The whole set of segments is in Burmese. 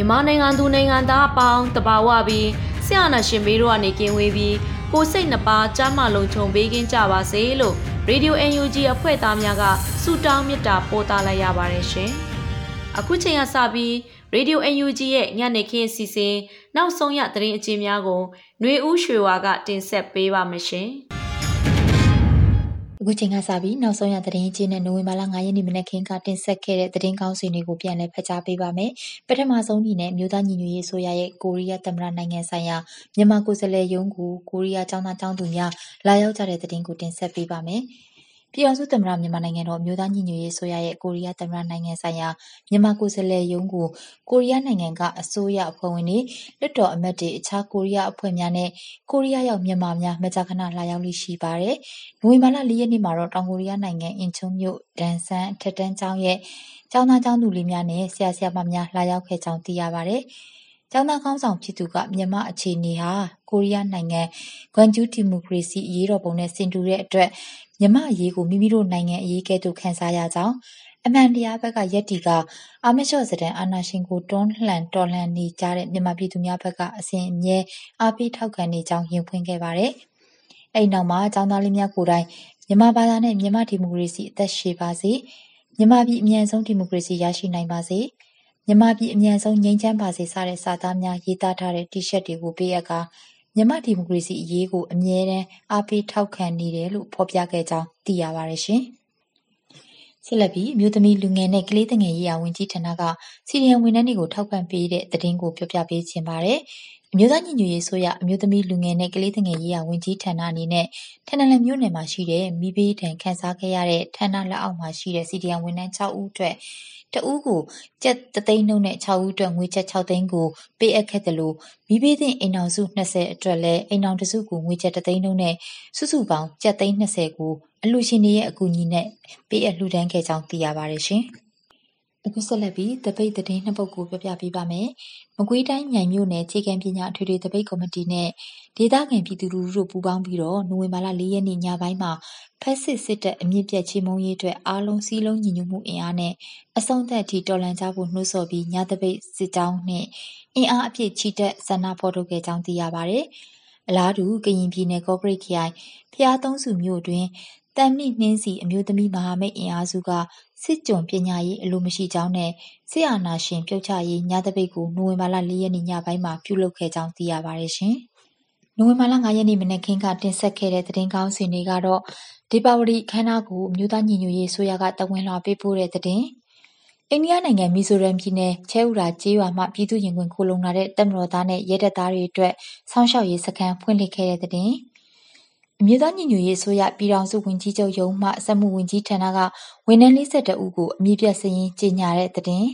မြန်မာနိုင်ငံသူနိုင်ငံသားအပေါင်းတဘာဝပြီးဆရာနာရှင်ဘေးတို့ကနေကင်းဝေးပြီးကိုစိတ်နှပါကြမ်းမလုံးခြုံပေးကင်းကြပါစေလို့ Radio UNG အဖွဲ့သားများကဆုတောင်းမေတ္တာပို့သလိုက်ရပါတယ်ရှင်။အခုချိန်ကစပြီး Radio UNG ရဲ့ညနေခင်းအစီအစဉ်နောက်ဆုံးရသတင်းအကျဉ်းများကိုຫນွေဦးရွှေဝါကတင်ဆက်ပေးပါမယ်ရှင်။ အခုချိန်ကစပြီးနောက်ဆုံးရသတင်းကြီးနဲ့နိုဝင်ဘာလ9ရက်နေ့မနက်ခင်းကတင်ဆက်ခဲ့တဲ့သတင်းကောင်းစီတွေကိုပြန်လည်ဖတ်ကြားပေးပါမယ်။ပထမဆုံးအနေနဲ့မြို့သားညီညွတ်ရေးဆိုရရဲ့ကိုရီးယားသမ္မတနိုင်ငံဆိုင်ရာမြန်မာကိုယ်စားလှယ်ရုံးကိုကိုရီးယားចောင်းသားចောင်းသူများလာရောက်ကြတဲ့သတင်းကိုတင်ဆက်ပေးပါမယ်။ ပြည်ထောင်စုသမ္မတမြန်မာနိုင်ငံတော်အမျိုးသားညီညွတ်ရေးအစိုးရရဲ့ကိုရီးယားသမ္မတနိုင်ငံဆိုင်ရာမြန်မာကိုယ်စားလှယ်ရုံးကိုကိုရီးယားနိုင်ငံကအစိုးရအဖွဲ့ဝင်တွေ၊လွှတ်တော်အမတ်တွေ၊အခြားကိုရီးယားအဖွဲ့များနဲ့ကိုရီးယားရောက်မြန်မာများမကြာခဏလာရောက်လေ့ရှိပါတယ်။နိုဝင်ဘာလ၄ရက်နေ့မှာတော့တောင်ကိုရီးယားနိုင်ငံအင်ချွန်းမြို့ဒန်ဆန်အထက်တန်းကျောင်းရဲ့ကျောင်းသားကျောင်းသူလေးများနဲ့ဆရာဆရာမများလာရောက်ခဲ့ကြောင်းသိရပါတယ်။ကျောင်းသားခေါင်းဆောင်ဖြစ်သူကမြန်မာအခြေအနေဟာကိုရီးယားနိုင်ငံဂွမ်ဂျူးဒီမိုကရေစီအရေးတော်ပုံနဲ့ဆင်တူတဲ့အတွက် မြန်မာ့အရေးကိုမိမိတို့နိုင်ငံအရေးကဲ့သို့ခံစားရကြောင်း၊အမှန်တရားဘက်ကရပ်တည်ကာအာမလျော့စာတမ်းအာဏာရှင်ကိုတွန်းလှန်တော်လှန်နေကြတဲ့မြန်မာပြည်သူများဘက်ကအစဉ်အမြဲအားပေးထောက်ခံနေကြောင်းရင်ဖွင့်ခဲ့ပါတယ်။အဲဒီနောက်မှာကျောင်းသားလေးများကိုယ်တိုင်မြန်မာဘာသာနဲ့မြန်မာ့ဒီမိုကရေစီအသက်ရှည်ပါစေ၊မြန်မာပြည်အမြန်ဆုံးဒီမိုကရေစီရရှိနိုင်ပါစေ၊မြန်မာပြည်အမြန်ဆုံးငြိမ်းချမ်းပါစေစတဲ့စာသားများရေးသားထားတဲ့တီရှပ်တွေကိုပေးအပ်ကာ မြန်မာ့ဒီမိုကရေစီအရေးကိုအမြဲတမ်းအားပေးထောက်ခံနေတယ်လို့ဖော်ပြခဲ့ကြောင်းသိရပါတယ်ရှင်။ဆက်လက်ပြီးအမျိုးသမီးလူငယ်နဲ့ကလေးသူငယ်ရေးရာဝန်ကြီးဌာနက CDM ဝန်ထမ်းတွေကိုထောက်ပံ့ပေးတဲ့သတင်းကိုပြောပြပေးချင်ပါတယ်။ အမျိုးသားညီညွတ်ရေးအစိုးရအမျိုးသမီးလူငယ်နဲ့ကလေးသူငယ်ရေးရာဝန်ကြီးဌာနအနေနဲ့ထန်တလန်မြို့နယ်မှာရှိတဲ့မီးဘေးဒဏ်ခံစားခဲ့ရတဲ့ဌာနလက်အောက်မှာရှိတဲ့ CDM ဝန်ထမ်း၆ဦးအတွက်တဦးကိုကျပ်တသိန်းနှုန်းနဲ့6ဦးအတွက်ငွေကျပ်6သိန်းကိုပေးအပ်ခဲ့သလိုမီးဘေးသင့်အိမ်ထောင်စု20အတွက်လည်းအိမ်ထောင်တစုကိုငွေကျပ်တသိန်းနှုန်းနဲ့စုစုပေါင်းကျပ်သိန်း20ကိုအလှူရှင်တွေရဲ့အကူအညီနဲ့ပေးအပ်လှူဒန်းခဲ့ကြောင်းသိရပါတယ်ရှင်။ အခုဆက်လက်ပြီးတပိတ်သတင်းနှစ်ပုဒ်ကိုပြောပြပေးပါမယ်။မကွေးတိုင်းမြိုင်မြို့နယ်ခြေကံပညာအထွေထွေတပိတ်ကော်မတီနဲ့ဒေသခံပြည်သူလူထုတို့ပူးပေါင်းပြီးတော့နိုဝင်ဘာလ၄ရက်နေ့ညပိုင်းမှာဖက်စစ်စစ်တပ်အမြင့်ပြတ်ချေမှုန်းရေးအတွက်အားလုံးစည်းလုံးညီညွတ်မှုအင်အားနဲ့အဆုံးသက်အထိတော်လှန်ကြဖို့နှိုးဆော်ပြီးညတပိတ်စစ်ကြောင်းနဲ့အင်အားအပြည့်ချီတက်ဆန္ဒဖော်ထုတ်ခဲ့ကြောင်းသိရပါတယ်။အလားတူကရင်ပြည်နယ်ကော့ကရိတ်ခရိုင်ဖျားသုံးစုမြို့တွင် တန်မြင့်နှင်းစီအမျိုးသမီးမဟာမိတ်အင်အားစုကစစ်ကျွန်ပညာရေးအလိုမရှိကြောင်းနဲ့စစ်အာဏာရှင်ပြုတ်ချရေးညသပိတ်ကိုနိုဝင်ဘာလ၄ရက်နေ့ညပိုင်းမှာပြုလုပ်ခဲ့ကြောင်းသိရပါတယ်ရှင်။နိုဝင်ဘာလ9ရက်နေ့မနက်ခင်းကတင်ဆက်ခဲ့တဲ့သတင်းကောင်းစီတွေကတော့ဒီပါဝရီခန်းနာကိုအမျိုးသားညီညွတ်ရေးဆိုရကတဝန်လာပေးပို့တဲ့တဲ့အိန္ဒိယနိုင်ငံမီဇိုရမ်ပြည်နယ်ချဲဥရာကျေးရွာမှပြည်သူရင်ခွင်ခိုလုံလာတဲ့တပ်မတော်သားနဲ့ရဲတပ်သားတွေအတွက်ဆောင်းလျှောက်ရေးစခန်းဖွင့်လှစ်ခဲ့တဲ့တဲ့ အမျိုးသားညီညွတ်ရေးအစိုးရပြည်ထောင်စုဝန်ကြီးချုပ်ရုံးမှစက်မှုဝန်ကြီးဌာနကဝန်ထမ်း42ဦးကိုအမည်ပြစာရင်းကြေညာတဲ့တဲ့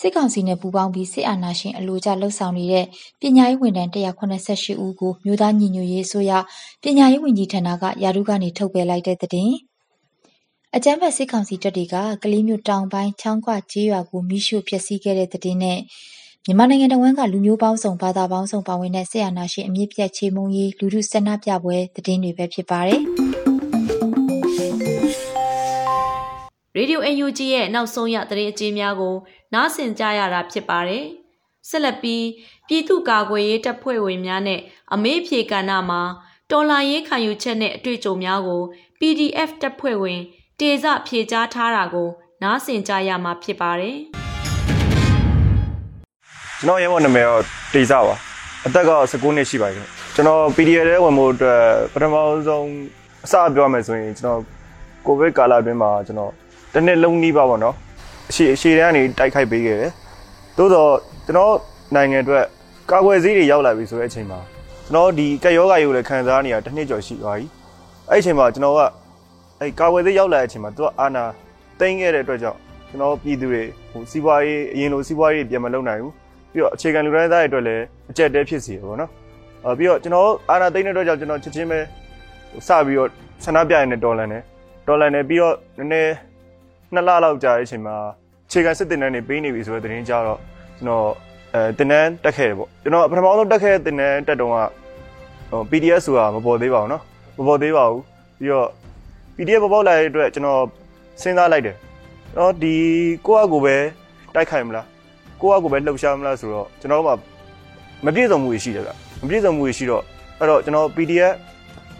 စစ်ကောင်စီနဲ့ပူးပေါင်းပြီးစစ်အာဏာရှင်အလိုကျလှုပ်ဆောင်နေတဲ့ပညာရေးဝန်ထမ်း188ဦးကိုမြို့သားညီညွတ်ရေးအစိုးရပညာရေးဝန်ကြီးဌာနကယာရုကနေထုတ်ပယ်လိုက်တဲ့တဲ့အကြမ်းဖက်စစ်ကောင်စီတပ်တွေကကလေးမျိုးတောင်ပိုင်းချောင်းခွကျေးရွာကိုမိရှို့ဖျက်ဆီးခဲ့တဲ့တဲ့နဲ့ မြန်မာနိုင်ငံတဝန်းက လူမျိုးပေါင်းစုံ ဘာသာပေါင်းစုံပါဝင်တဲ့ဆရာနာရှင်အမြင့်ပြတ်ချေမှုန်းရေး လူထုဆန္ဒပြပွဲ သတင်းတွေပဲ ဖြစ်ပါတယ်။ Radio UNG ရဲ့နောက်ဆုံးရသတင်းအကျဉ်းများကို နားဆင်ကြရတာဖြစ်ပါတယ်။ဆက်လက်ပြီးပြည်သူ့ကာကွယ်ရေးတပ်ဖွဲ့ဝင်များနဲ့အမေးဖြေကဏ္ဍမှာတော်လာရေးခံယူချက်နဲ့အတွေ့အကြုံများကို PDF တပ်ဖွဲ့ဝင် တေဇဖြေကြားထားတာကို နားဆင်ကြရမှာဖြစ်ပါတယ်။ ကျွန်တော်ရဲဘော်နာမည်တော့တေဇပါအသက်က19နှစ်ရှိပါပြီကျွန်တော် PDF ထဲဝင်ဖို့အတွက်ပထမဆုံးအစပြောရမယ်ဆိုရင်ကျွန်တော်ကိုဗစ်ကာလအတွင်းမှာကျွန်တော်တစ်နှစ်လုံးနီးပါပေါ့နော်အရှိအရှိတန်းကနေတိုက်ခိုက်ပေးခဲ့တယ်သို့တော့ကျွန်တော်နိုင်ငံအတွက်ကာကွယ်ဆေးတွေရောက်လာပြီဆိုတဲ့အချိန်မှာကျွန်တော်ဒီကက်ယောဂါရုပ်လည်းခံစားနေရတစ်နှစ်ကျော်ရှိသွားပြီအဲ့အချိန်မှာကျွန်တော်ကအဲ့ကာကွယ်ဆေးရောက်လာတဲ့အချိန်မှာသူကအာနာတိမ့်ခဲ့တဲ့အတွက်ကြောင့်ကျွန်တော်ပြည်သူတွေဟိုစီးပွားရေးအရင်လိုစီးပွားရေးပြန်မလုပ်နိုင်ဘူး ပြီးတော့အခြေခံလူတိုင်းသားတွေအတွက်လည်းအကျက်တဲဖြစ်စီရပေါ့နော်အဲပြီးတော့ကျွန်တော်အာနာသိမ့်တဲ့အတွက်ကြောင့်ကျွန်တော်ချက်ချင်းပဲစပြီးတော့ဆန္ဒပြရတဲ့ဒေါ်လာနဲ့ဒေါ်လာနဲ့ပြီးတော့နည်းနည်းနှစ်လလောက်ကြာတဲ့အချိန်မှာအခြေခံစစ်တင်တန်းတွေပေးနေပြီဆိုတဲ့သတင်းကြားတော့ကျွန်တော်အဲတင်တန်းတက်ခဲ့တယ်ပေါ့ကျွန်တော်ပထမဆုံးတက်ခဲ့တဲ့တင်တန်းတက်တုန်းကဟို PDF ဆိုတာမပေါ်သေးပါဘူးเนาะမပေါ်သေးပါဘူးပြီးတော့ PDF ပေါ်ပေါက်လာတဲ့အတွက်ကျွန်တော်စဉ်းစားလိုက်တယ်ကျွန်တော်ဒီကိုယ့်အကူပဲတိုက်ခိုက်မလား ကိုယ့်အကူပဲလှုပ်ရှားမလားဆိုတော့ကျွန်တော်တို့ကမပြည့်စုံမှုရှိတယ်ဗျမပြည့်စုံမှုရှိတော့အဲ့တော့ကျွန်တော် PDF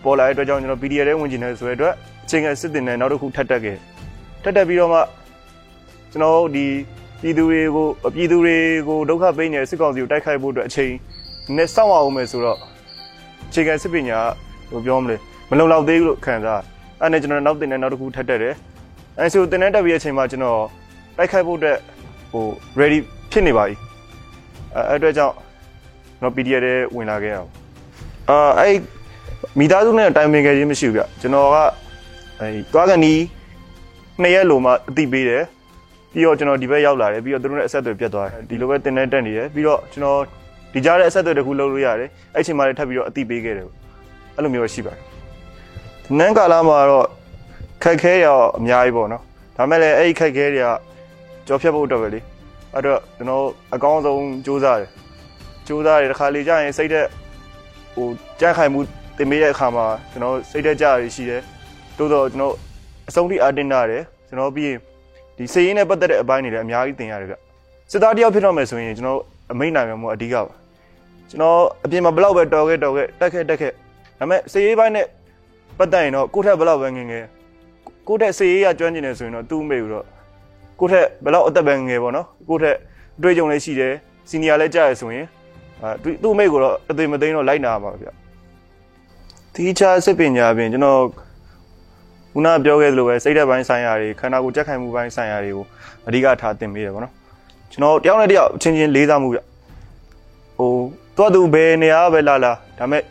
ပေါ်လာတဲ့အတွက်ကြောင့်ကျွန်တော် PDF ထဲဝင်ကျင်နေဆိုတဲ့အတွက်အချိန်ကစစ်တင်နေနောက်တစ်ခုထပ်တက်ခဲ့ထပ်တက်ပြီးတော့မှကျွန်တော်ဒီပြည်သူတွေကိုပြည်သူတွေကိုဒုက္ခပေးနေတဲ့စစ်ကောင်စီကိုတိုက်ခိုက်ဖို့အတွက်အချိန်နဲ့စောင့်အောင်မယ်ဆိုတော့အခြေခံစစ်ပညာဟိုပြောမလဲမလုံလောက်သေးဘူးလို့ခံစားအဲ့နဲ့ကျွန်တော်နောက်တင်နေနောက်တစ်ခုထပ်တက်တယ်အဲဆိုတင်နေတက်ပြီးတဲ့အချိန်မှာကျွန်တော်တိုက်ခိုက်ဖို့အတွက်ဟို ready ဖြစ်နေပါပြီအဲအဲ့အတွက်ကြောင့်ကျွန်တော် PDF ထဲဝင်လာခဲ့အောင်အာအဲ့မိသားစုနဲ့တိုင်ပင်ခဲ့ခြင်းမရှိဘူးဗျကျွန်တော်ကအဲတွားကန်ဒီနှစ်ရက်လိုမှအတိပေးတယ်ပြီးတော့ကျွန်တော်ဒီဘက်ရောက်လာတယ်ပြီးတော့သူတို့နဲ့အဆက်အသွယ်ပြတ်သွားတယ်ဒီလိုပဲတင်နေတက်နေတယ်ပြီးတော့ကျွန်တော်ဒီကြားတဲ့အဆက်အသွယ်တစ်ခုလုပ်လို့ရတယ်အဲ့ချိန်မှာလည်းထပ်ပြီးတော့အတိပေးခဲ့တယ်အဲ့လိုမျိုးရှိပါတယ်နန်းကာလာမှာတော့ခက်ခဲရအများကြီးပေါ့နော်ဒါမဲ့လည်းအဲ့ဒီခက်ခဲတွေကကြော်ဖြတ်ဖို့အတွက်ပဲလေ အဲ့တော့ကျွန်တော်အကောင်းဆုံးစူးစမ်းတယ်စူးစမ်းတယ်တစ်ခါလေကြာရင်စိတ်သက်ဟိုကြက်ခိုင်မှုတင်ပေးတဲ့အခါမှာကျွန်တော်စိတ်သက်ကြရရှိတယ်တိုးတော့ကျွန်တော်အဆုံးထိအတင်းနာတယ်ကျွန်တော်ပြီးရင်ဒီစေရင်နဲ့ပတ်သက်တဲ့အပိုင်းတွေလည်းအများကြီးသင်ရတယ်ဗျစစ်သားတယောက်ဖြစ်တော့မယ်ဆိုရင်ကျွန်တော်အမိတ်နိုင်မှာမို့အဓိကပါကျွန်တော်အပြင်မှာဘလောက်ပဲတော်ခဲ့တော်ခဲ့တက်ခဲ့တက်ခဲ့ဒါပေမဲ့စေရေးပိုင်းနဲ့ပတ်သက်ရင်တော့ကိုယ့်ထက်ဘလောက်ပဲငငယ်ကိုယ့်ထက်စေရေးကကျွမ်းကျင်နေဆိုရင်တော့သူ့မေဘူးတော့ ကိုယ့်ထက်ဘလောက်အသက်ပဲငယ်ပေါ့နော်ကိုယ့်ထက်အတွေ့အကြုံလည်းရှိတယ်စီနီယာလည်းကြားရဆိုရင်အဲသူ့မိကိုတော့အသေးမသိမ်းတော့လိုက်နာပါဗျတီချာစစ်ပညာပြင်ကျွန်တော်ခုနပြောခဲ့သလိုပဲစိတ်ဓာတ်ပိုင်းဆိုင်ရာတွေခန္ဓာကိုယ်ကြက်ခိုင်မှုပိုင်းဆိုင်ရာတွေကိုအဓိကထားသင်ပေးတယ်ပေါ့နော်ကျွန်တော်တယောက်နဲ့တယောက်ချင်းချင်းလေးစားမှုဗျဟိုတွားသူဘယ်နေရာပဲလာလာဒါမဲ့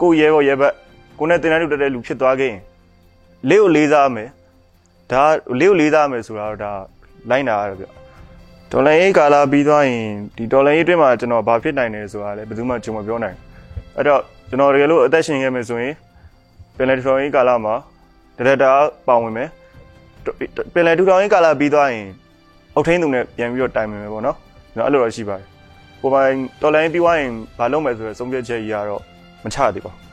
ကိုရဲဘော်ရဲဘက်ကိုနဲ့တင်တဲ့လူတက်တဲ့လူဖြစ်သွားခဲ့ရင်လေးကိုလေးစားမယ်ဒါလေးကိုလေးစားမယ်ဆိုတာတော့ဒါ လိုင်းတာရဗျဒေါ်လာရေးကာလာပြီးသွားရင်ဒီဒေါ်လာရေးအတွင်းမှာကျွန်တော်ဘာဖြစ်နိုင်တယ်ဆိုတာလည်းဘယ်သူမှကြုံမပြောနိုင်အဲ့တော့ကျွန်တော်တကယ်လို့အသက်ရှင်ခဲ့မယ်ဆိုရင်ပင်လယ်ဒေါ်လာရေးကာလာမှာဒရက်တာပါဝင်မယ်ပင်လယ်ထူထောင်ရေးကာလာပြီးသွားရင်အုတ်ထင်းသူနဲ့ပြန်ပြီးတော့တိုင်ပင်မယ်ပေါ့နော်ကျွန်တော်အဲ့လိုတော့ရှိပါတယ်ကိုပိုင်တော်လိုင်းပြီးသွားရင်ဘာလုပ်မယ်ဆိုတော့ဆုံးဖြတ်ချက်ကြီးကတော့မချသေးပါဘူး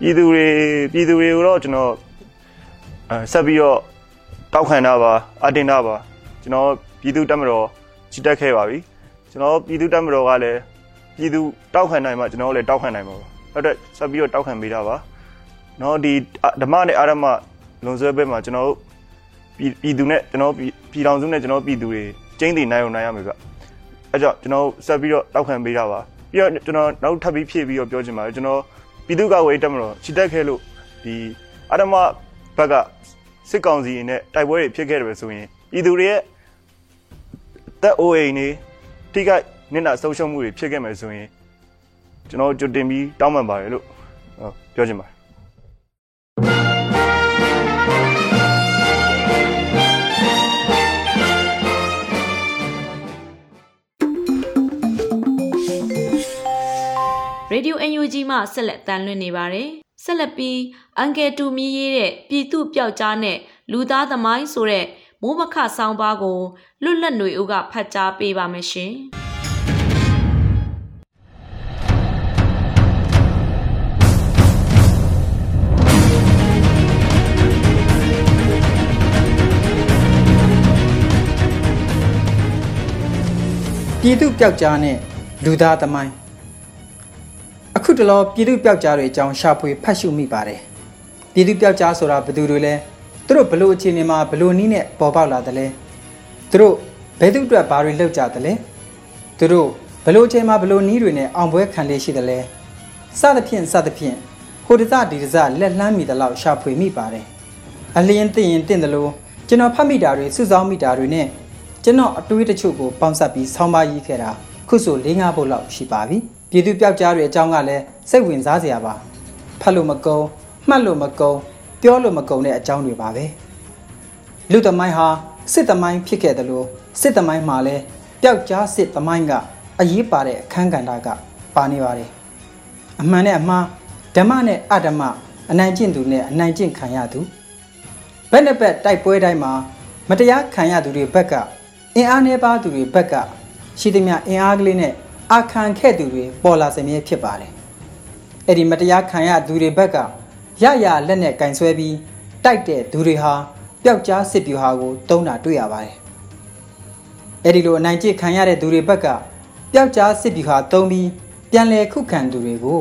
ပြည်သူတွေပြည်သူတွေကိုတော့ကျွန်တော်အဲဆက်ပြီးတော့တောက်ခံတာပါအတင်တာပါ ကျွန်တော်ပြည်သူတက်မတော်ချစ်တက်ခဲ့ပါပြီကျွန်တော်ပြည်သူတက်မတော်ကလည်းပြည်သူတောက်ခံနိုင်မှကျွန်တော်လည်းတောက်ခံနိုင်မှာပါအဲ့တော့ဆက်ပြီးတော့တောက်ခံပေးတာပါနော်ဒီဓမ္မနဲ့အာရမလွန်ဆွဲဘက်မှာကျွန်တော်ပြည်သူနဲ့ကျွန်တော်ပြည်တော်စုနဲ့ကျွန်တော်ပြည်သူတွေကျင်းတည်နိုင်အောင်နိုင်ရမယ်ဗျအဲ့ကြောင့်ကျွန်တော်ဆက်ပြီးတော့တောက်ခံပေးတာပါပြီးတော့ကျွန်တော်နောက်ထပ်ပြီးဖြည့်ပြီးတော့ပြောချင်ပါတယ်ကျွန်တော်ပြည်သူ့ကာကွယ်တက်မတော်ချစ်တက်ခဲ့လို့ဒီအာရမဘက်ကစစ်ကောင်စီနဲ့တိုက်ပွဲတွေဖြစ်ခဲ့တယ်ဆိုရင်ပြည်သူတွေရဲ့ တက်အိုအိမ်နေထိခိုက်နစ်နာဆုံးရှုံးမှုတွေဖြစ်ခဲ့မယ်ဆိုရင်ကျွန်တော်ကြိုတင်ပြီးတောင်းပန်ပါတယ်လို့ပြောချင်ပါတယ်ရေဒီယို UNG မှဆက်လက်တန်လွှင့်နေပါတယ်။ဆက်လက်ပြီးအန်ကယ်တူမီရေးတဲ့ပြည်သူပျောက်ကြားနဲ့လူသားသမိုင်းဆိုတဲ့ မိုးမခဆောင်းပါးကိုလွတ်လပ်ຫນွေဦးကဖတ်ကြားပေးပါမယ်ရှင်။။ပြည်သူပျောက်ကြားနဲ့လူသားသမိုင်းအခုတလောပြည်သူပျောက်ကြားတွေအကြောင်းရှာဖွေဖတ်ရှုမိပါတယ်ပြည်သူပျောက်ကြားဆိုတာဘယ်သူတွေလဲ သူတို့ဘလို့အခြေအနေမှာဘလို့နီးနဲ့ပေါ်ပေါက်လာတယ်လဲသူတို့ဘယ်သူအတွက်ဘာတွေလုပ်ကြတယ်လဲသူတို့ဘလို့အချိန်မှာဘလို့နီးတွေနဲ့အောင်ပွဲခံလေးရှိတယ်လဲစသဖြင့်စသဖြင့်ဟိုတစဒီတစလက်လှမ်းမိသလောက်ရှာဖွေမိပါတယ်အလျင်းသိရင်တင့်တယ်လို့ကျွန်တော်ဖတ်မိတာတွေစုဆောင်းမိတာတွေနဲ့ကျွန်တော်အတွေးတချို့ကိုပေါင်းစပ်ပြီးဆောင်းပါးရေးခဲ့တာခုဆို၄၅ပုတ်လောက်ရှိပါပြီပြည်သူပျောက်ကြားတွေအကြောင်းကလည်းစိတ်ဝင်စားစရာပါဖတ်လို့မကုန်းမှတ်လို့မကုန်း ပြောလို့မကုန်းတဲ့အကြောင်းတွေပါပဲလူသမိုင်းဟာစစ်သမိုင်းဖြစ်ခဲ့တယ်လို့စစ်သမိုင်းမှာလည်းပျောက်ကြားစစ်သမိုင်းကအရေးပါတဲ့အခန်းကဏ္ဍကပါနေပါတယ်အမှန်နဲ့အမှားဓမ္မနဲ့အဓမ္မအနိုင်ကျင့်သူနဲ့အနိုင်ကျင့်ခံရသူဘက်နဲ့ဘက်တိုက်ပွဲတိုင်းမှာမတရားခံရသူတွေဘက်ကအင်အားနည်းပါသူတွေဘက်ကရှိသမျှအင်အားကလေးနဲ့အာခံခဲ့သူတွေပေါ်လာစမြဲဖြစ်ပါတယ်။အဲ့ဒီမတရားခံရသူတွေဘက်က ရရလက်နဲ့ကင်ဆွဲပြီးတိုက်တဲ့သူတွေဟာပျောက်ကြားစစ်ပြူဟာကိုတုံးတာတွေ့ရပါတယ်။အဲ့ဒီလိုအနိုင်ကျင့်ခံရတဲ့သူတွေဘက်ကပျောက်ကြားစစ်ပြူဟာတုံးပြီးပြန်လည်ခုခံသူတွေကို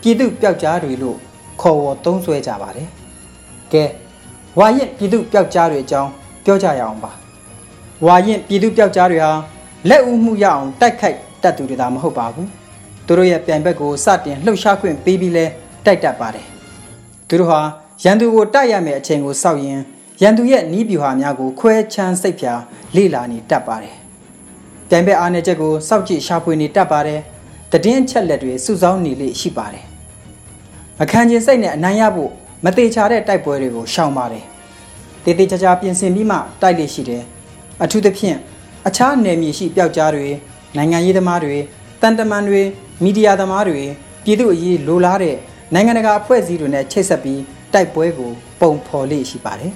ပြည်သူပျောက်ကြားတွေလို့ခေါ်ဝေါ်သုံးဆွဲကြပါတယ်။ကဲဝါရင်ပြည်သူပျောက်ကြားတွေအကြောင်းပြောကြရအောင်ပါ။ဝါရင်ပြည်သူပျောက်ကြားတွေဟာလက်ဦးမှုရအောင်တိုက်ခိုက်တတ်သူတွေသာမဟုတ်ပါဘူးသူတို့ရဲ့ပြိုင်ဘက်ကိုစတင်လှုပ်ရှားခွင့်ပေးပြီးလဲတိုက်တတ်ပါတယ် သူတို့ဟာရန်သူကိုတိုက်ရမယ့်အချိန်ကိုစောက်ရင်ရန်သူရဲ့နီးပြူဟာများကိုခွဲချမ်းစိတ်ဖြာလေ့လာနေတတ်ပါတယ်ပြိုင်ဘက်အားနည်းချက်ကိုစောက်ကြည့်ရှာဖွေနေတတ်ပါတယ်တည်င်းချက်လက်တွေစုဆောင်းနေလေရှိပါတယ်မခံကျင်စိတ်နဲ့အနိုင်ရဖို့မသေးချာတဲ့တိုက်ပွဲတွေကိုရှောင်ပါတယ်တည်တည်ချာချာပြင်ဆင်ပြီးမှတိုက်လေရှိတယ်အထူးသဖြင့်အခြားနယ်မြေရှိပျောက်ကြားတွေနိုင်ငံရေးသမားတွေတန်တမန်တွေမီဒီယာသမားတွေပြည်သူအရေးလိုလားတဲ့ နိုင်ငံတကာအဖွဲ့အစည်းတွေနဲ့ချိတ်ဆက်ပြီးတိုက်ပွဲကိုပုံဖော်လေးရှိပါတယ်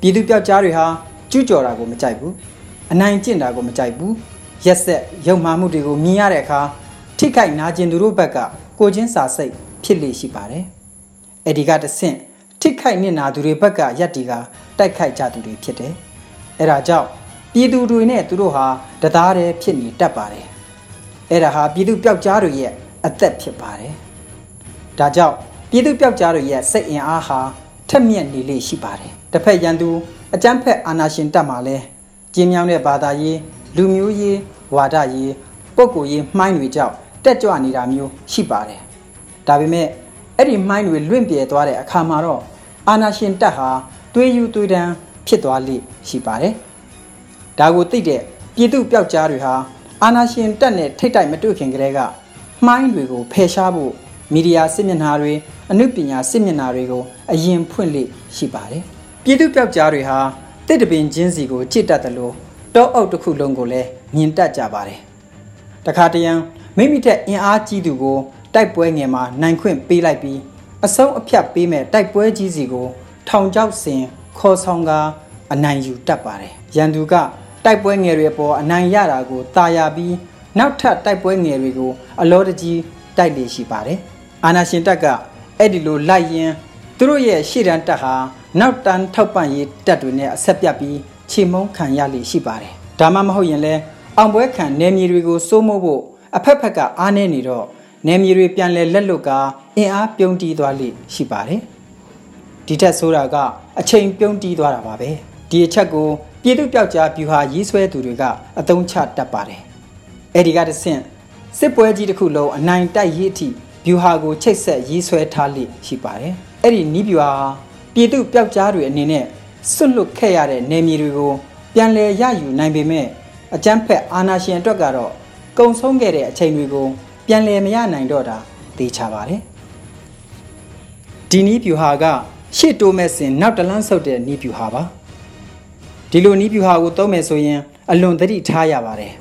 ပြည်သူပျောက်ကြားတွေဟာကျူးကျော်တာကိုမကြိုက်ဘူးအနိုင်ကျင့်တာကိုမကြိုက်ဘူးရက်ဆက်ရုံမှမှုတွေကိုမြင်ရတဲ့အခါထိခိုက်နာကျင်သူတို့ဘက်ကကိုချင်းစာစိတ်ဖြစ်လေရှိပါတယ်အဲ့ဒီကတဆင့်ထိခိုက်နစ်နာသူတွေဘက်ကရက်တီကတိုက်ခိုက်ကြသူတွေဖြစ်တယ်အဲ့ဒါကြောင့်ပြည်သူတွေနဲ့သူတို့ဟာတသားတည်းဖြစ်နေတတ်ပါတယ်အဲ့ဒါဟာပြည်သူပျောက်ကြားတွေရဲ့ အသက်ဖြစ်ပါတယ်ဒါကြောင့်ပြည်သူပျောက်ကြားတွေရဲ့စိတ်အင်အားဟာထက်မြက်နေလေရှိပါတယ်တစ်ဖက်ရန်သူအကြမ်းဖက်အာဏာရှင်တပ်မှာလဲကျင်းမြောင်းတဲ့ဘာသာရေးလူမျိုးရေးဝါဒရေးပုဂ္ဂိုလ်ရေးမှိုင်းတွေကြောင့်တက်ကြွနေတာမျိုးရှိပါတယ်ဒါပေမဲ့အဲ့ဒီမှိုင်းတွေလွင့်ပြေသွားတဲ့အခါမှာတော့အာဏာရှင်တပ်ဟာသွေးယူသွေးတန်းဖြစ်သွားလိရှိပါတယ်ဒါကိုသိတဲ့ပြည်သူပျောက်ကြားတွေဟာအာဏာရှင်တက်နဲ့ထိတ်တိုက်မတွေ့ခင်ကတည်းက မှိုင်းတွေကိုဖယ်ရှားဖို့မီဒီယာစစ်မျက်နှာတွေအမှုပညာစစ်မျက်နှာတွေကိုအရင်ဖွင့်လေရှိပါတယ်ပြည်သူပျောက်ကြားတွေဟာတစ်တပင်ချင်းစီကိုကြစ်တတ်တယ်လို့တောအုပ်တစ်ခုလုံးကိုလည်းမြင်တတ်ကြပါတယ်တခါတရံမိမိထက်အင်အားကြီးသူကိုတိုက်ပွဲငယ်မှာနိုင်ခွင့်ပေးလိုက်ပြီးအဆုံးအဖြတ်ပေးမဲ့တိုက်ပွဲကြီးစီကိုထောင်ချောက်စင်ခေါ်ဆောင်ကအနိုင်ယူတတ်ပါတယ်ရန်သူကတိုက်ပွဲငယ်တွေပေါ်အနိုင်ရတာကိုတာယာပြီး နောက်ထပ်တိုက်ပွဲငယ်တွေကိုအလောတကြီးတိုက်လေရှိပါတယ်။အာနာရှင်တပ်ကအဲ့ဒီလိုလိုက်ရင်သူတို့ရဲ့ရှေ့တန်းတပ်ဟာနောက်တန်းထောက်ပံ့ရေးတပ်တွေနဲ့အဆက်ပြတ်ပြီးခြေမုံခံရလေရှိပါတယ်။ဒါမှမဟုတ်ရင်လဲအောင်ပွဲခံနယ်မြေတွေကိုစိုးမိုးဖို့အဖက်ဖက်ကအားနေနေတော့နယ်မြေတွေပြန်လဲလက်လွတ်ကအင်အားပြုံးတီးသွားလိရှိပါတယ်။ဒီထက်ဆိုးတာကအချိန်ပြုံးတီးသွားတာပါပဲ။ဒီအချက်ကိုပြည်သူပျောက်ကြားဗျူဟာရေးဆွဲသူတွေကအသုံးချတတ်ပါတယ်။ အဲဒီကတဆင့်စစ်ပွဲကြီးတစ်ခုလုံးအနိုင်တိုက်ရေးအထိဗျူဟာကိုချိတ်ဆက်ရေးဆွဲထားလိရှိပါတယ်။အဲ့ဒီနီးဗျူဟာပြည်သူပျောက်ကြားတွေအနေနဲ့စွန့်လွတ်ခဲ့ရတဲ့နယ်မြေတွေကိုပြန်လည်ရယူနိုင်ပေမဲ့အကြမ်းဖက်အာဏာရှင်အတွက်ကတော့ကုံဆုံးခဲ့တဲ့အချိန်တွေကိုပြန်လည်မရနိုင်တော့တာသိချပါတယ်။ဒီနီးဗျူဟာကရှေ့တိုးမဲ့စဉ်နောက်တလန်းဆုပ်တဲ့နီးဗျူဟာပါ။ဒီလိုနီးပြူဟာကိုသုံးမယ်ဆိုရင်အလွန်သတိထားရပါတယ်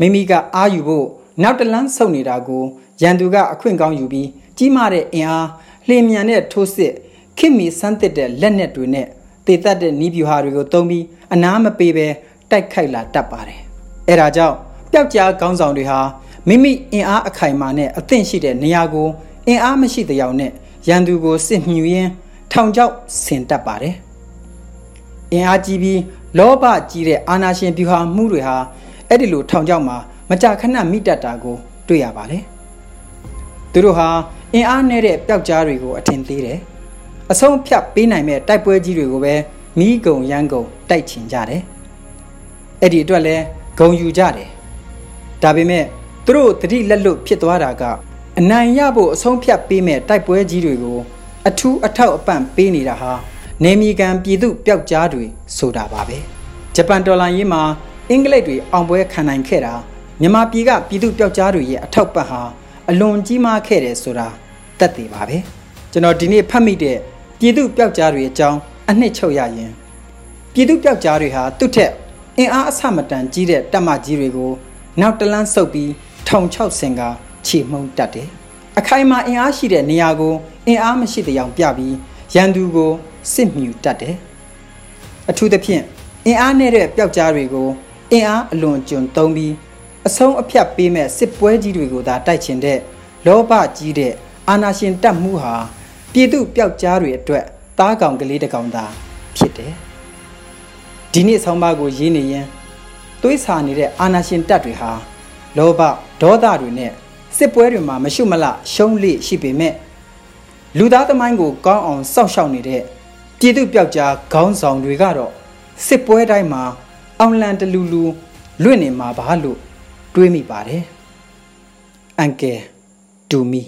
မိမိကအာယူဖို့နောက်တလန်းဆုပ်နေတာကိုရန်သူကအခွင့်ကောင်းယူပြီးကြီးမားတဲ့အင်အားလျင်မြန်တဲ့ထိုးစစ်ခင်မီစမ်းသစ်တဲ့လက်နက်တွေနဲ့တေတတ်တဲ့နီးပြူဟာတွေကိုသုံးပြီးအနားမပေးဘဲတိုက်ခိုက်လာတတ်ပါတယ်အဲဒါကြောင့်ပျောက်ကြားခေါင်းဆောင်တွေဟာမိမိအင်အားအခိုင်အမာနဲ့အသင့်ရှိတဲ့နေရာကိုအင်အားမရှိတဲ့ရောက်နဲ့ရန်သူကိုစစ်မြူရင်းထောင်ချောက်ဆင်တတ်ပါတယ်အင်အားကြီးပြီးလောဘကြီးတဲ့အာနာရှင်ဗျူဟာမှုတွေဟာ အဲ့ဒီလိုထောင်ချောက်မှာမကြာခဏမိတတ်တာကို တွေ့ရပါတယ်သူတို့ဟာအင်အားနည်းတဲ့ပျောက်ကြားတွေကိုအထင်သေးတယ်အဆုံးဖြတ်ပေးနိုင်မဲ့တိုက်ပွဲကြီးတွေကိုပဲမိကုံရန်ကုံတိုက်ချင်ကြတယ်အဲ့ဒီအတွက်လဲဂုံယူကြတယ်ဒါပေမဲ့သူတို့တတိလက်လွတ်ဖြစ်သွားတာကအနိုင်ရဖို့အဆုံးဖြတ်ပေးမဲ့တိုက်ပွဲကြီးတွေကို အထူးအထောက်အပံ့ပေးနေတာဟာနေမီကန်ပြည်သူပျောက်ကြားတွေဆိုတာပါပဲဂျပန်ဒေါ်လာရင်းမှာ အင်္ဂလိပ်တွေအောင်ပွဲခံနိုင်ခဲ့တာမြန်မာပြည်ကပြည်သူပျောက်ကြားတွေရဲ့အထောက်ပံ့ဟာအလွန်ကြီးမားခဲ့တယ်ဆိုတာသက်သေပါပဲကျွန်တော်ဒီနေ့ဖတ်မိတဲ့ပြည်သူပျောက်ကြားတွေအကြောင်းအနှစ်ချုပ်ရရင်ပြည်သူပျောက်ကြားတွေဟာသူ့ထက်အင်အားအဆမတန်ကြီးတဲ့တပ်မကြီးတွေကိုနောက်တလန်းဆုပ်ပြီးထောင်ချောက်ဆင်ကခြေမှုန်းတတ်တယ်အခိုင်အမာအင်အားရှိတဲ့နေရာကိုအင်အားမရှိတဲ့အောင်ပြပြီးရန်သူကိုစစ်မြူတတ်တယ်အထူးသဖြင့်အင်အားနဲ့တဲ့ပျောက်ကြားတွေကို အင်အားအလွန်ကျွံသုံးပြီးအဆုံးအဖြတ်ပေးမဲ့စစ်ပွဲကြီးတွေကိုသာတိုက်ချင်တဲ့လောဘကြီးတဲ့အာနာရှင်တပ်မှုဟာပြည်သူပျောက်ကြားတွေအတွက်သားကောင်ကလေးတစ်ကောင်သာဖြစ်တယ်ဒီနေ့ဆောင်းပါးကိုရေးနေရင်သွေးစာနေတဲ့အာနာရှင်တပ်တွေဟာလောဘဒေါသတွေနဲ့စစ်ပွဲတွေမှာမရှုမလရှုံးလိရှိပေမဲ့လူသားသမိုင်းကိုကောင်းအောင်စောင့်ရှောက်နေတဲ့ပြည်သူပျောက်ကြားခေါင်းဆောင်တွေကတော့စစ်ပွဲတိုင်းမှာ အောင်လန်တလူလူလွင့်နေမှာပါလို့တွေးမိပါတယ်အန်ကယ်ဒူမီ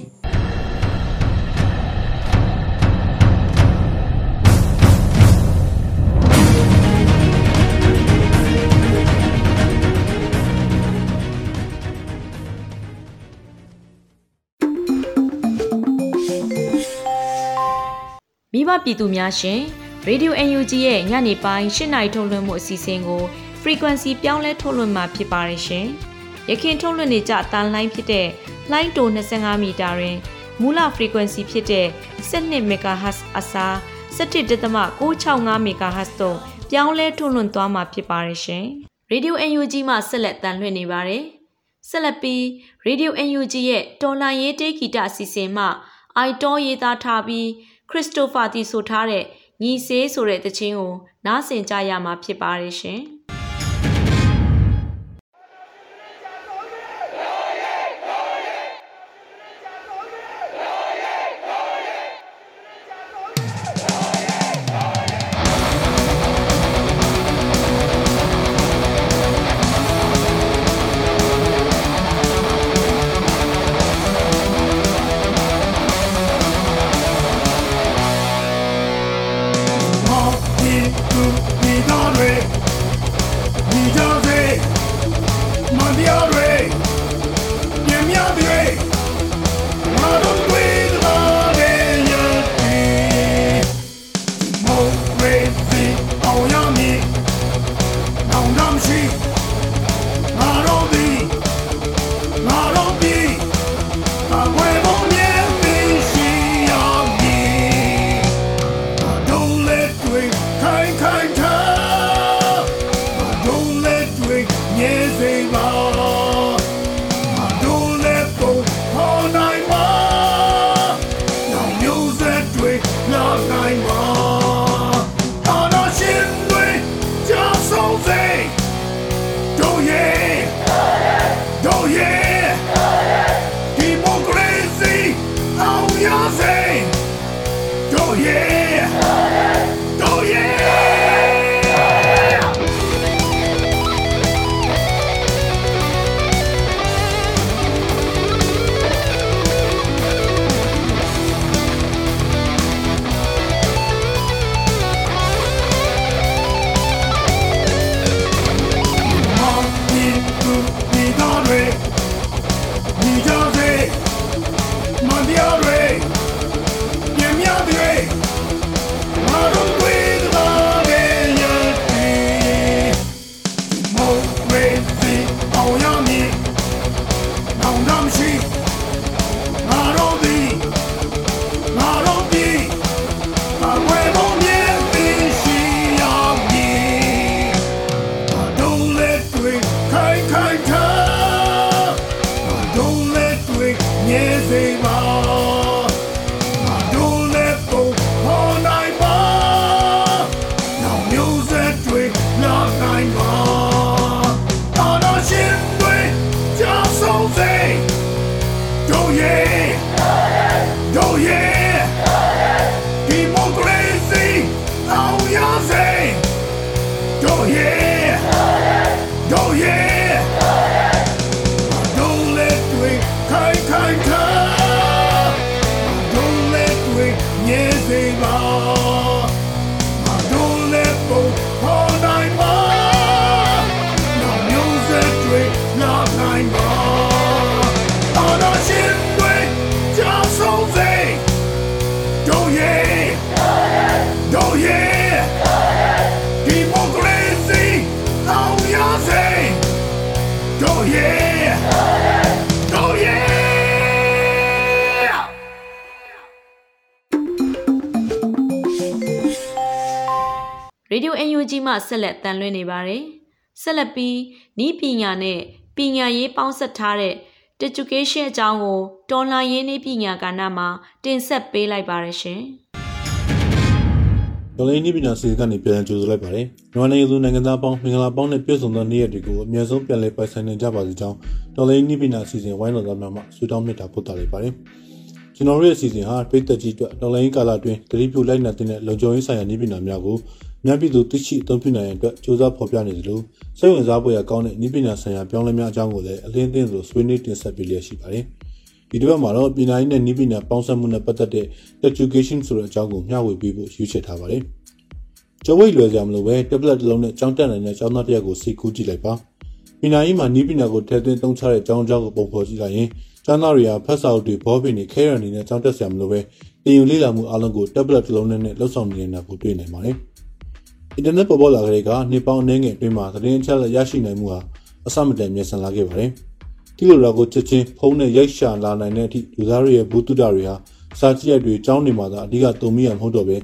မိဘပြည်သူများရှင် Radio UNG ရဲ့ညနေပိုင်း၈နာရီထုတ်လွှင့်မှုအစီအစဉ်ကို frequency ပြောင်းလဲထုတ်လွှင့်မှာဖြစ်ပါတယ်ရှင်။ရခင်ထုတ်လွှင့်နေကြတန်လိုင်းဖြစ်တဲ့လိုင်းတို25မီတာတွင်မူလ frequency ဖြစ်တဲ့12 MHz အစား17.665 MHz တို့ပြောင်းလဲထုတ်လွှင့်သွားမှာဖြစ်ပါတယ်ရှင်။ Radio UNG မှဆက်လက်တန်လှည့်နေပါတယ်။ဆက်လက်ပြီး Radio UNG ရဲ့တော်လိုင်းရေးတေးဂီတအစီအစဉ်မှအိုက်တော်ရေးသားထားပြီးခရစ်စတိုဖာတီဆိုထားတဲ့ ညီစေးဆိုတဲ့တခြင်းကိုနားဆင်ကြရမှာဖြစ်ပါတယ်ရှင်။ yeah. ဒီယို UNG မှဆက်လက်တန်လွှင့်နေပါတယ်။ဆက်လက်ပြီးဤပညာနဲ့ပညာရေးပေါင်းစပ်ထားတဲ့ education အကြောင်းကိုတော်လှန်ရေးနည်းပညာကဏ္ဍမှာတင်ဆက်ပေးလိုက်ပါရရှင်။ဒေါ်လေးနည်းပညာစီစဉ်ကနေပြန်ကြိုဆိုလိုက်ပါတယ်။မြန်မာနိုင်ငံသူနိုင်ငံသားပေါင်းမင်္ဂလာပေါင်းနဲ့ပြည့်စုံသောနေ့ရက်တွေကိုအများဆုံးပြန်လည်ပိုင်ဆိုင်နိုင်ကြပါစေကြောင်းဒေါ်လေးနည်းပညာစီစဉ်ဝိုင်းတော်သားများမှဆုတောင်းမေတ္တာပို့သလိုက်ပါတယ်။ကျွန်တော်တို့ရဲ့အစီအစဉ်ဟာပြည်သက်ကြီးအတွက်ဒေါ်လာရင်းကာလအတွင်းတတိပြုလိုက်နာတဲ့လုံခြုံရေးဆိုင်ရာနည်းပညာများကို မြန်ပြည်သူသိရှိအသုံးပြုနိုင်ရန်အတွက်စ조사ဖော်ပြနေသလိုစိတ်ဝင်စားဖို့ရကောင်းတဲ့နည်းပညာဆိုင်ရာပြောင်းလဲများအကြောင်းကိုလည်းအလင်းသင်းဆိုဆွေးနွေးတင်ဆက်ပေးလျက်ရှိပါတယ်။ဒီတစ်ပတ်မှာတော့ပြည်နိုင်နဲ့နည်းပညာပေါင်းစပ်မှုနဲ့ပတ်သက်တဲ့ education ဆိုတဲ့အကြောင်းကိုမျှဝေပေးဖို့ရွေးချယ်ထားပါတယ်။ကျော်ဝိတ်လွယ်ကြမလို့ပဲ tablet တစ်လုံးနဲ့ကြောင်းတက်နိုင်တဲ့ကျောင်းသားတစ်ယောက်ကိုစိတ်ကူးကြည့်လိုက်ပါ။ပြည်နိုင်မှာနည်းပညာကိုထည့်သွင်းသုံးချတဲ့ကျောင်းကျောင်းကိုပုံဖော်ကြည့်လိုက်ရင်ကျောင်းသားတွေကဖတ်စာအုပ်တွေဘောပင်တွေခဲရအနေနဲ့ကျောင်းတက်ဆရာမလို့ပဲတင်ယူလေ့လာမှုအလုံးကို tablet တစ်လုံးနဲ့လှုပ်ဆောင်နေတာကိုတွေ့နိုင်ပါတယ်။ အင်တာနက်ပေါ်ပေါ်လာတဲ့ကနှစ်ပေါင်းအနည်းငယ်အတွင်းမှာသတင်းအချက်အလက်ရရှိနိုင်မှုဟာအဆမတန်မြင့်ဆန်လာခဲ့ပါတယ်။ဒီလိုတော့ကိုချက်ချင်းဖုန်းနဲ့ရိုက်ရှာလာနိုင်တဲ့အထိလူသားတွေရဲ့ဘူးတုဒတွေဟာစာကြည့်ရတွေကျောင်းနေမှာသာအဓိကတုံမိရမဟုတ်တော့ပဲ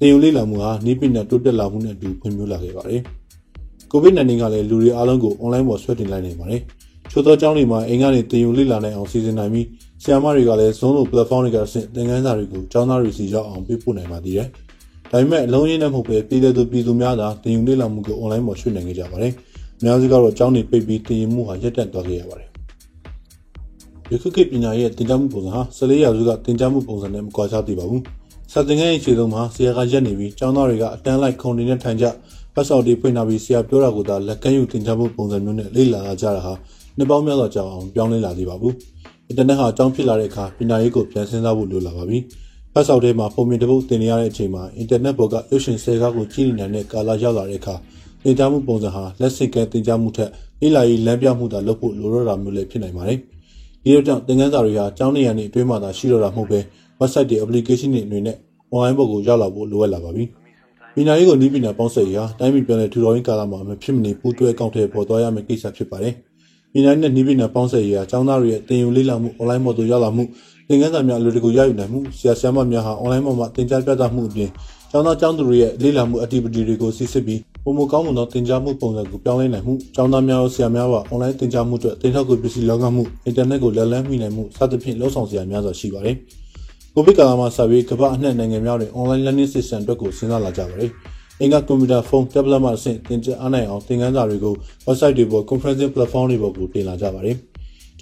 တင်ယူလေ့လာမှုဟာနိပညာတိုးတက်လာမှုနဲ့အတူဖွံ့ဖြိုးလာခဲ့ပါတယ်။ COVID-19 ကလည်းလူတွေအားလုံးကို online ပေါ်ဆွဲတင်လိုက်နိုင်ပါတယ်။ချို့သောကျောင်းတွေမှာအိမ်ကနေတင်ယူလေ့လာနိုင်အောင်စီစဉ်နိုင်ပြီးဆရာမတွေကလည်း Zoom လို platform တွေကဆင့်သင်ခန်းစာတွေကိုကျောင်းသားတွေစီရောက်အောင်ပေးပို့နိုင်ပါသေးတယ်။ ဒါပေမဲ့အလုံးရင်းနဲ့မဟုတ်ပဲပြည်သူပြည်သူများသာတင်ယူလေ့လာမှုကို online ပေါ်ရွှေ့နိုင်ခဲ့ကြပါတယ်။အများစုကတော့အကြောင်းတွေပိတ်ပြီးတင်ယူမှုဟာရပ်တန့်သွားခဲ့ရပါတယ်။ယခုခေတ်ပညာရဲ့တင်ကြားမှုပုံစံဟာ14ရာစုကတင်ကြားမှုပုံစံနဲ့မကွာခြားသေးပါဘူး။စာသင်ခန်းရဲ့ခြေဆုံးမှာဆရာကရက်နေပြီးကျောင်းသားတွေကအတန်းလိုက်ခုံနေနဲ့ထိုင်ကြပတ်စော်တွေဖွင့်ထားပြီးဆရာပြောတာကိုသာလက်ကမ်းယူတင်ကြားမှုပုံစံမျိုးနဲ့လေ့လာကြတာဟာနှစ်ပေါင်းများစွာကြာအောင်ပြောင်းလဲလာသေးပါဘူး။အင်တာနက်ဟာအကြောင်းဖြစ်လာတဲ့အခါပညာရေးကိုပြန်စဉ်းစားဖို့လိုလာပါပြီ။ ဖတ်ဆောက်ထဲမှာပုံမြင်တစ်ပုဒ်တင်နေရတဲ့အချိန်မှာအင်တာနက်ပေါ်ကရုပ်ရှင်ဆဲကားကိုကြည့်နေနိုင်တဲ့ကာလရောက်လာတဲ့အခါသင်ကြားမှုပုံစံဟာလက်ဆင့်ကဲသင်ကြားမှုထက်လေ့လာရေးလမ်းပြမှုသာလုပ်ဖို့လိုတော့တာမျိုးလည်းဖြစ်နိုင်ပါတယ်။ဒီလိုကြောင့်သင်ခန်းစာတွေဟာကျောင်းနေရာနေအတွင်းမှာသာရှိတော့တာမဟုတ်ပဲ website တွေ application တွေအနေနဲ့ online ပေါ်ကိုရောက်လာဖို့လိုအပ်လာပါပြီ။ပညာရေးကိုနည်းပညာပေါင်းစပ်ရာတိုင်းပြည်ပြန်လည်ထူထောင်ရေးကာလမှာမဖြစ်မနေပူးတွဲအကောင့်ထဲပေါ်သွားရမယ့်ကိစ္စဖြစ်ပါတယ်။ပညာရေးနဲ့နည်းပညာပေါင်းစပ်ရာကျောင်းသားတွေရဲ့သင်ယူလေ့လာမှု online ပေါ်သို့ရောက်လာမှု သင်ခန်းစာများအလိုတကူရယူနိုင်မှုဆရာဆရာမများဟာ online ပေါ်မှာသင်ကြားပြသမှုအပြင်ကျောင်းသားကျောင်းသူတွေရဲ့လေ့လာမှု activity တွေကိုစစ်စစ်ပြီးပုံမကောင်းမွန်သောသင်ကြားမှုပုံစံကိုပြောင်းလဲနိုင်မှုကျောင်းသားများရောဆရာများပါ online သင်ကြားမှုအတွက်သင်ထောက်ကူပစ္စည်းလောကမှုအင်တာနက်ကိုလက်လန်းမိနိုင်မှုစသဖြင့်လှုပ်ဆောင်စရာများစွာရှိပါတယ်။ကိုဗစ်ကာလမှာဆက်ပြီးကမ္ဘာအနှံ့နိုင်ငံများတွင် online learning system အတွက်ကိုစဉ်းစားလာကြပါတယ်။အင်္ဂါကွန်ပျူတာဖုန်း tablet မှာဆင့်သင်ကြားအားနိုင်အောင်သင်ခန်းစာတွေကို website တွေပေါ် conferencing platform တွေပေါ်ကိုတင်လာကြပါတယ်။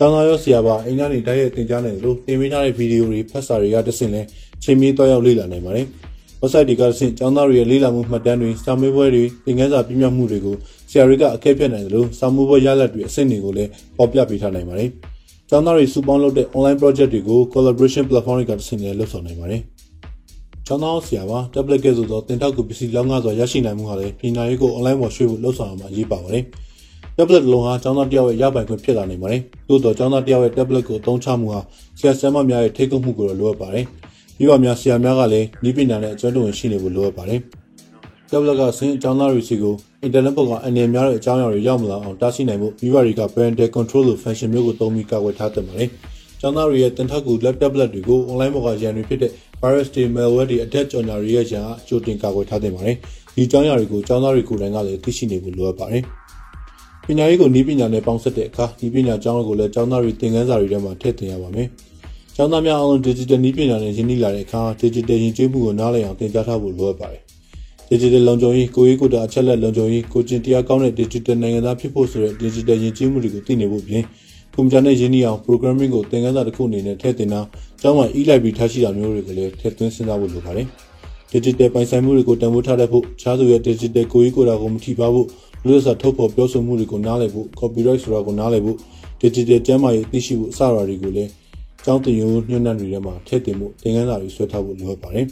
ကျောင်းသားရောဆရာပါအိမ်ကနေတိုက်ရိုက်သင်ကြားနိုင်လို့တင်ပေးထားတဲ့ဗီဒီယိုတွေဖတ်စာတွေကတဆင့်လဲချိန်မီတော့ရောက်လေ့လာနိုင်ပါတယ်။ website တွေကတဆင့်ကျောင်းသားတွေရဲ့လေ့လာမှုမှတ်တမ်းတွေစာမေးပွဲတွေသင်ခန်းစာပြည့်မြတ်မှုတွေကိုဆရာတွေကအကဲဖြတ်နိုင်တယ်လို့စာမေးပွဲရလဒ်တွေအဆင့်တွေကိုလည်းပေါ်ပြပေးထားနိုင်ပါတယ်။ကျောင်းသားတွေစုပေါင်းလုပ်တဲ့ online project တွေကို collaboration platform တွေကတဆင့်လည်းလုပ်ဆောင်နိုင်ပါတယ်။ကျောင်းသားဆရာပါ tablet ကဲဆိုတော့တင်ထောက်ကူပစ္စည်းလောက်ငါစွာရရှိနိုင်မှုဟာလည်းပညာရေးကို online ပေါ်ရွှေ့ဖို့လှုပ်ဆောင်ရမှာအရေးပါပါတယ်။ tablet လုံးဟာကျောင်းသားတယောက်ရဲ့ရပိုင်ခွင့်ဖြစ်လာနိုင်ပါတယ်။သို့တော့ကျောင်းသားတယောက်ရဲ့ tablet ကိုအသုံးချမှုဟာဆရာဆရာမများရဲ့ထိကုပ်မှုကိုလိုအပ်ပါတယ်။ပြီးတော့များဆရာများကလည်းဤပညာနဲ့အကျွမ်းတဝင်ရှိနေဖို့လိုအပ်ပါတယ်။ tablet ကဆင်းကျောင်းသားတွေစီကို internet ပေါ်ကအအနေများတဲ့အကြောင်းအရာတွေရောက်မလာအောင်တားဆီးနိုင်ဖို့မိဘတွေက parental control လို function မျိုးကိုသုံးပြီးကာကွယ်ထားသင့်ပါတယ်။ကျောင်းသားတွေရဲ့တင်ထောက်ကူ laptop tablet တွေကို online ပေါ်ကရန်တွေဖြစ်တဲ့ virus တွေ malware တွေ attack ကြော်ညာတွေရဲ့ရန်အကြိုတင်ကာကွယ်ထားသင့်ပါတယ်။ဒီအကြောင်းအရာတွေကိုကျောင်းသားတွေကိုယ်တိုင်ကလည်းသိရှိနေဖို့လိုအပ်ပါတယ်။ ပညာရေးကိုနည်းပညာနဲ့ပေါင်းစပ်တဲ့အခါဒီပညာကျောင်းကိုလည်းကျောင်းသားတွေသင်ခန်းစာတွေထဲမှာထည့်သွင်းရပါမယ်။ကျောင်းသားများအားလုံး digital နည်းပညာနဲ့ရင်းနှီးလာတဲ့အခါ digital ယဉ်ကျေးမှုကိုနားလည်အောင်သင်ကြားထားဖို့လိုအပ်ပါတယ်။ digital လုံခြုံရေးကိုရေးကိုတာအချက်လက်လုံခြုံရေးကိုကျင်တရားကောင်းတဲ့ digital နိုင်ငံသားဖြစ်ဖို့ဆိုတဲ့ digital ယဉ်ကျေးမှုတွေကိုသိနေဖို့ပြင်ကွန်ပျူတာနဲ့ရင်းနှီးအောင် programming ကိုသင်ခန်းစာတစ်ခုအနေနဲ့ထည့်သွင်းတာကျောင်းမှာ e-library ထားရှိတာမျိုးတွေကိုလည်းထည့်သွင်းစဉ်းစားဖို့လိုပါတယ်။ digital ပိုင်ဆိုင်မှုတွေကိုတန်ဖိုးထားတတ်ဖို့ခြားသူရဲ့ digital ကိုရေးကိုတာကိုမထိပါဘူး လူ့စာထုတ်ဖော်ပြောဆိုမှုတွေကိုနားလည်ဖို့ copyright ဆိုတာကိုနားလည်ဖို့ digital ကျမ်းမာရေးသိရှိဖို့အစအရာတွေကိုလည်းကျောင်းတင်ရိုးညွှန်းနှံတွေထဲမှာထည့်သွင်းဖို့သင်ခန်းစာတွေဆွဲထားဖို့လိုအပ်ပါတယ်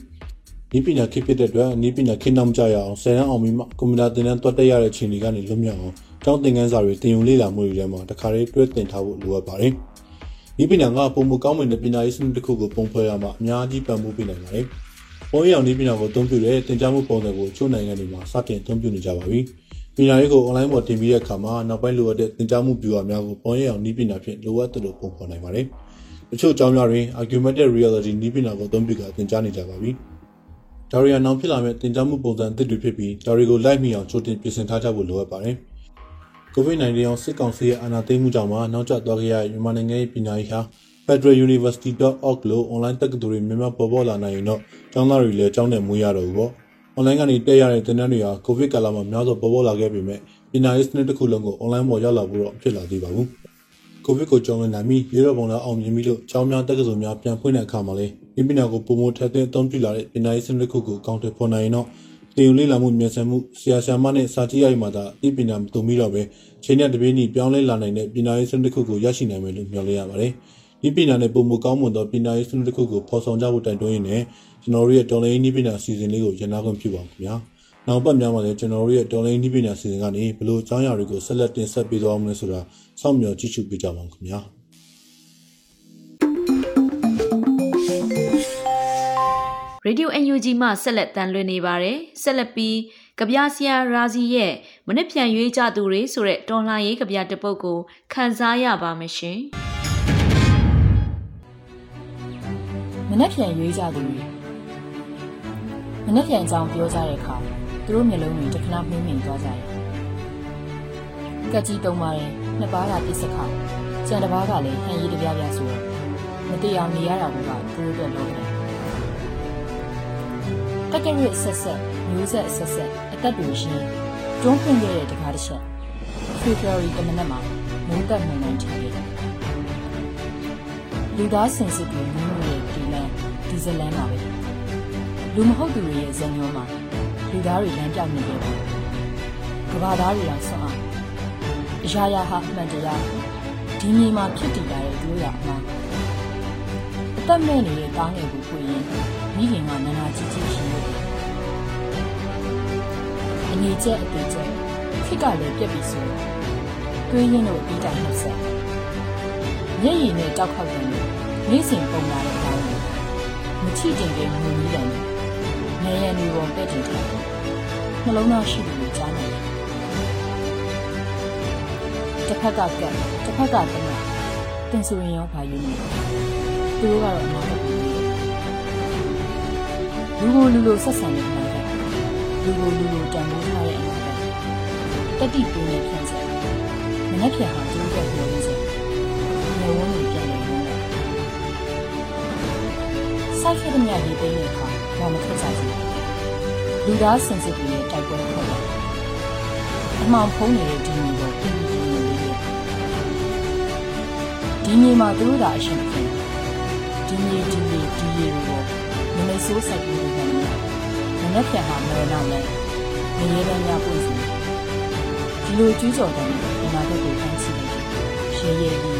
ဤပညာခေတ်ဖြစ်တဲ့အတွက်ဤပညာခေတ်နောက်မကြရအောင်ဆယ်တန်းအောင်ပြီးမှကွန်ပျူတာသင်တန်းတွတ်တက်ရတဲ့အခြေအနေကနေလွတ်မြောက်အောင်ကျောင်းသင်ခန်းစာတွေတင်ယူလေ့လာမှုတွေထဲမှာတခါတည်းတွဲတင်ထားဖို့လိုအပ်ပါတယ်။ဤပညာကပုံမကောင်းမွန်တဲ့ပညာရေးစနစ်တစ်ခုကိုပုံဖော်ရမှာအများကြီးပံ့ပိုးပေးနိုင်ပါတယ်။ပေါ်ရောက်ဤပညာကိုအသုံးပြုတဲ့သင်ကြားမှုပုံစံကိုချို့နိုင်ငံတွေမှာစတင်အသုံးပြုနေကြပါပြီ။ ပညာရေးကို online ပေါ်တင်ပြီးတဲ့အခါမှာနောက်ပိုင်းလိုအပ်တဲ့သင်ကြားမှု viewer များကိုပေါ်ရောက်ဤပညာဖြင့်လိုအပ်သလိုပုံဖော်နိုင်ပါတယ်။တချို့အကြောင်းများတွင် augmented reality ဤပညာကိုအသုံးပြုကသင်ကြားနေကြပါပြီ။ဒါရီယာနောင်ဖြစ်လာမဲ့တင်ကြားမှုပုံစံအသစ်တွေဖြစ်ပြီးဒါရီကိုလိုက်မိအောင်ချိုးတင်ပြင်ဆင်ထားကြဖို့လိုအပ်ပါတယ်။ COVID-19 အောင်စစ်ကောင်စီရဲ့အာဏာသိမ်းမှုကြောင့်မှနောက်ကျသွားခဲ့ရတဲ့မြန်မာနိုင်ငံရဲ့ပညာရေးဟာ federaluniversity.org လို့ online တက္ကသိုလ်တွေများများပေါ်ပေါ်လာနိုင်ရင်တော့ကျောင်းသားတွေလည်းကျောင်းနဲ့မွေးရတော့ဘူးပေါ့။ online ကနေတက်ရတဲ့သင်တန်းတွေဟာ COVID ကာလမှာများစွာပေါ်ပေါ်လာခဲ့ပေမဲ့ပညာရေးစနစ်တစ်ခုလုံးကို online ပေါ်ရောက်လာဖို့တော့ဖြစ်လာသေးပါဘူး။ COVID ကိုကြောင်းလွန်လာပြီးရေတော်ပုံလာအောင်မြင်ပြီးလို့ကျောင်းများတက္ကသိုလ်များပြန်ဖွင့်တဲ့အခါမှာလည်းဒီပညာကိုပုံမထက်တဲ့အသုံးပြုလာတဲ့ပညာရေးစနစ်ခုကိုကောင်းတဲ့ဖော်နိုင်ရင်တော့တင်ယူလေ့လာမှုမြန်ဆန်မှုဆရာဆရာမနဲ့စာကြည့်ရမှသာဒီပညာမတုံပြီးတော့ပဲချိန်နဲ့တပြေးညီပြောင်းလဲလာနိုင်တဲ့ပညာရေးစနစ်ခုကိုရရှိနိုင်မယ်လို့မျှော်လင့်ရပါတယ်။ ဒီပညာနဲ့ပုံမကောင်းမွန်သောပညာရေးစနစ်ခုကိုဖော်ဆောင်ကြဖို့တိုက်တွန်းရင်းနဲ့ကျွန်တော်တို့ရဲ့တော်လိုင်းနည်းပညာအစီအစဉ်လေးကိုရန်နာခွင့်ပြုပါခင်ဗျာ။နောက်ပတ်များမှာလည်းကျွန်တော်တို့ရဲ့တော်လိုင်းနည်းပညာအစီအစဉ်ကနေဘလို့အကြောင်းအရာတွေကိုဆက်လက်တင်ဆက်ပေးသွားအောင်လဲဆိုတာစောင့်မျှော်ကြည့်ရှုပေးကြပါဦးခင်ဗျာ။ Radio UNG မှဆက်လက်တန်လွှင့်နေပါတယ်ဆက်လက်ပြီးကဗျာဆရာရာဇီရဲ့မနစ်ပြန်ရွေးကြသူတွေဆိုတဲ့တော်လှန်ရေးကဗျာတစ်ပုဒ်ကိုခန်းစားရပါမယ်ရှင် မနက်ပြန်ရွေးကြသူတွေမနက်ပြန်အကြောင်းပြောကြတဲ့အခါသူတို့မျိုးလုံးတွေတခဏမှင်းမိန်သွားကြတယ်ကက်ကြီးတုံးပါတယ်နှစ်ပါးကပြစ်စခါကြံတစ်ပါးကလည်းဟန်ရီတပြားပြားဆိုတော့မတိအောင်နေရတာကသူတို့အတွက်လုံးတယ်တက်ကရစ်ဆက်ဆက်မျိုးဆက်ဆက်ဆက်အသက်တွေရှင်တွန်းဖွင့်ခဲ့တဲ့တကားတစ်ချက်ဖေဖော်ဝါရီတမနက်မှာမိုးတက်မှန်မှန်ထင်ခဲ့တယ်လူသားစင်စစ်တွေမင်းတို့ရဲ့ဒီလန်ဒီ ဇလန်မှာပဲလူမဟုတ်သူတွေရဲ့ဇညောမှာလူသားတွေလမ်းပြောက်နေကြတယ်ကဘာသားတွေအောင်ဆွမ်းအောင်အရာရာဟာအမှန်တရားဒီမြေမှာဖြစ်တည်လာတဲ့တို့ရအမှားအသက်မဲ့နေတဲ့တားငယ်ကိုဖွင့်ရင်မိခင်ကနာနာကြီးကြီးရှိနေတယ်။အနေကျက်အသေးကျက်ခိကလည်းပြက်ပြီးဆိုတွေးရင်းတို့အပြီးတိုင်နှုတ်ဆက်မျက်ရည်နဲ့တောက်ခောက်တယ်နေ့စဉ်ပုံလာတဲ့ အတိုင်းမချိတင်တဲ့မူကြီးတယ်နေရံတွေပေါ်ပဲ့တင်ထားနှလုံးသားရှိသူကိုကြားနေတယ်တစ်ဖက်ကကက်တစ်ဖက်ကတမတင်ဆိုရင်ရောဘာယူနေသူတို့ကတော့မဟုတ်ဘူးလူကိုလူလိုဆက်ဆံနေတယ်လူကိုလူလိုတန်ဖိုးထားတဲ့အနာကတတိပင်းနဲ့ဖြန့်ချက်မနှက်ဖြန်ဟာသူတို့ပြောလို့ဆိုနေဝန်းကိုပြန် စိုက်ခဲ့တဲ့မြတ်ရေးပေးတဲ့အခါဘာမထွက်ကြဘူးလူသားစင်စစ်တွေရဲ့တိုက်ပွဲခေါ်တယ်အမှောင်ဖုံးနေတဲ့ဒီမျိုးကိုပြင်ပြီးပြင်နေတယ်ဒီမြေမှာသူတို့သာအရှင်ဖြစ်ဒီမြေဒီမြေဒီရေကိုမနေဆိုးဆိုင်ပြီးနေတယ်မနှက်ဖြန်ဟာမော်နောက်နဲ့နေရတဲ့ညပွင့်စီဒီလိုကျူးကျော်တဲ့ဒီနာဘက်ကိုဖမ်းဆီးလိုက်ရေရဲလေး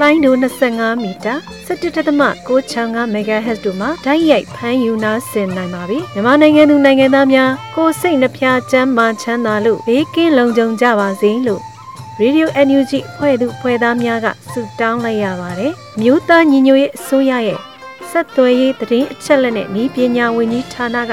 လိုင်းဒို25မီတာ17.665 MHz တို့မှာဓာတ်ရိုက်ဖမ်းယူနာဆင်နိုင်ပါပြီမြန်မာနိုင်ငံသူနိုင်ငံသားများကိုစိတ်နှဖျားချမ်းမာချမ်းသာလို့ဘေးကင်းလုံခြုံကြပါစေလို့ Radio NUG ဖွဲ့သူဖွဲ့သားများကဆုတောင်းလိုက်ရပါတယ်မြို့သားညီညွတ်ရေးအစိုးရရဲ့ဆက်သွယ်ရေးသတင်းအချက်အလက်နဲ့ဤပညာဝန်ကြီးဌာနက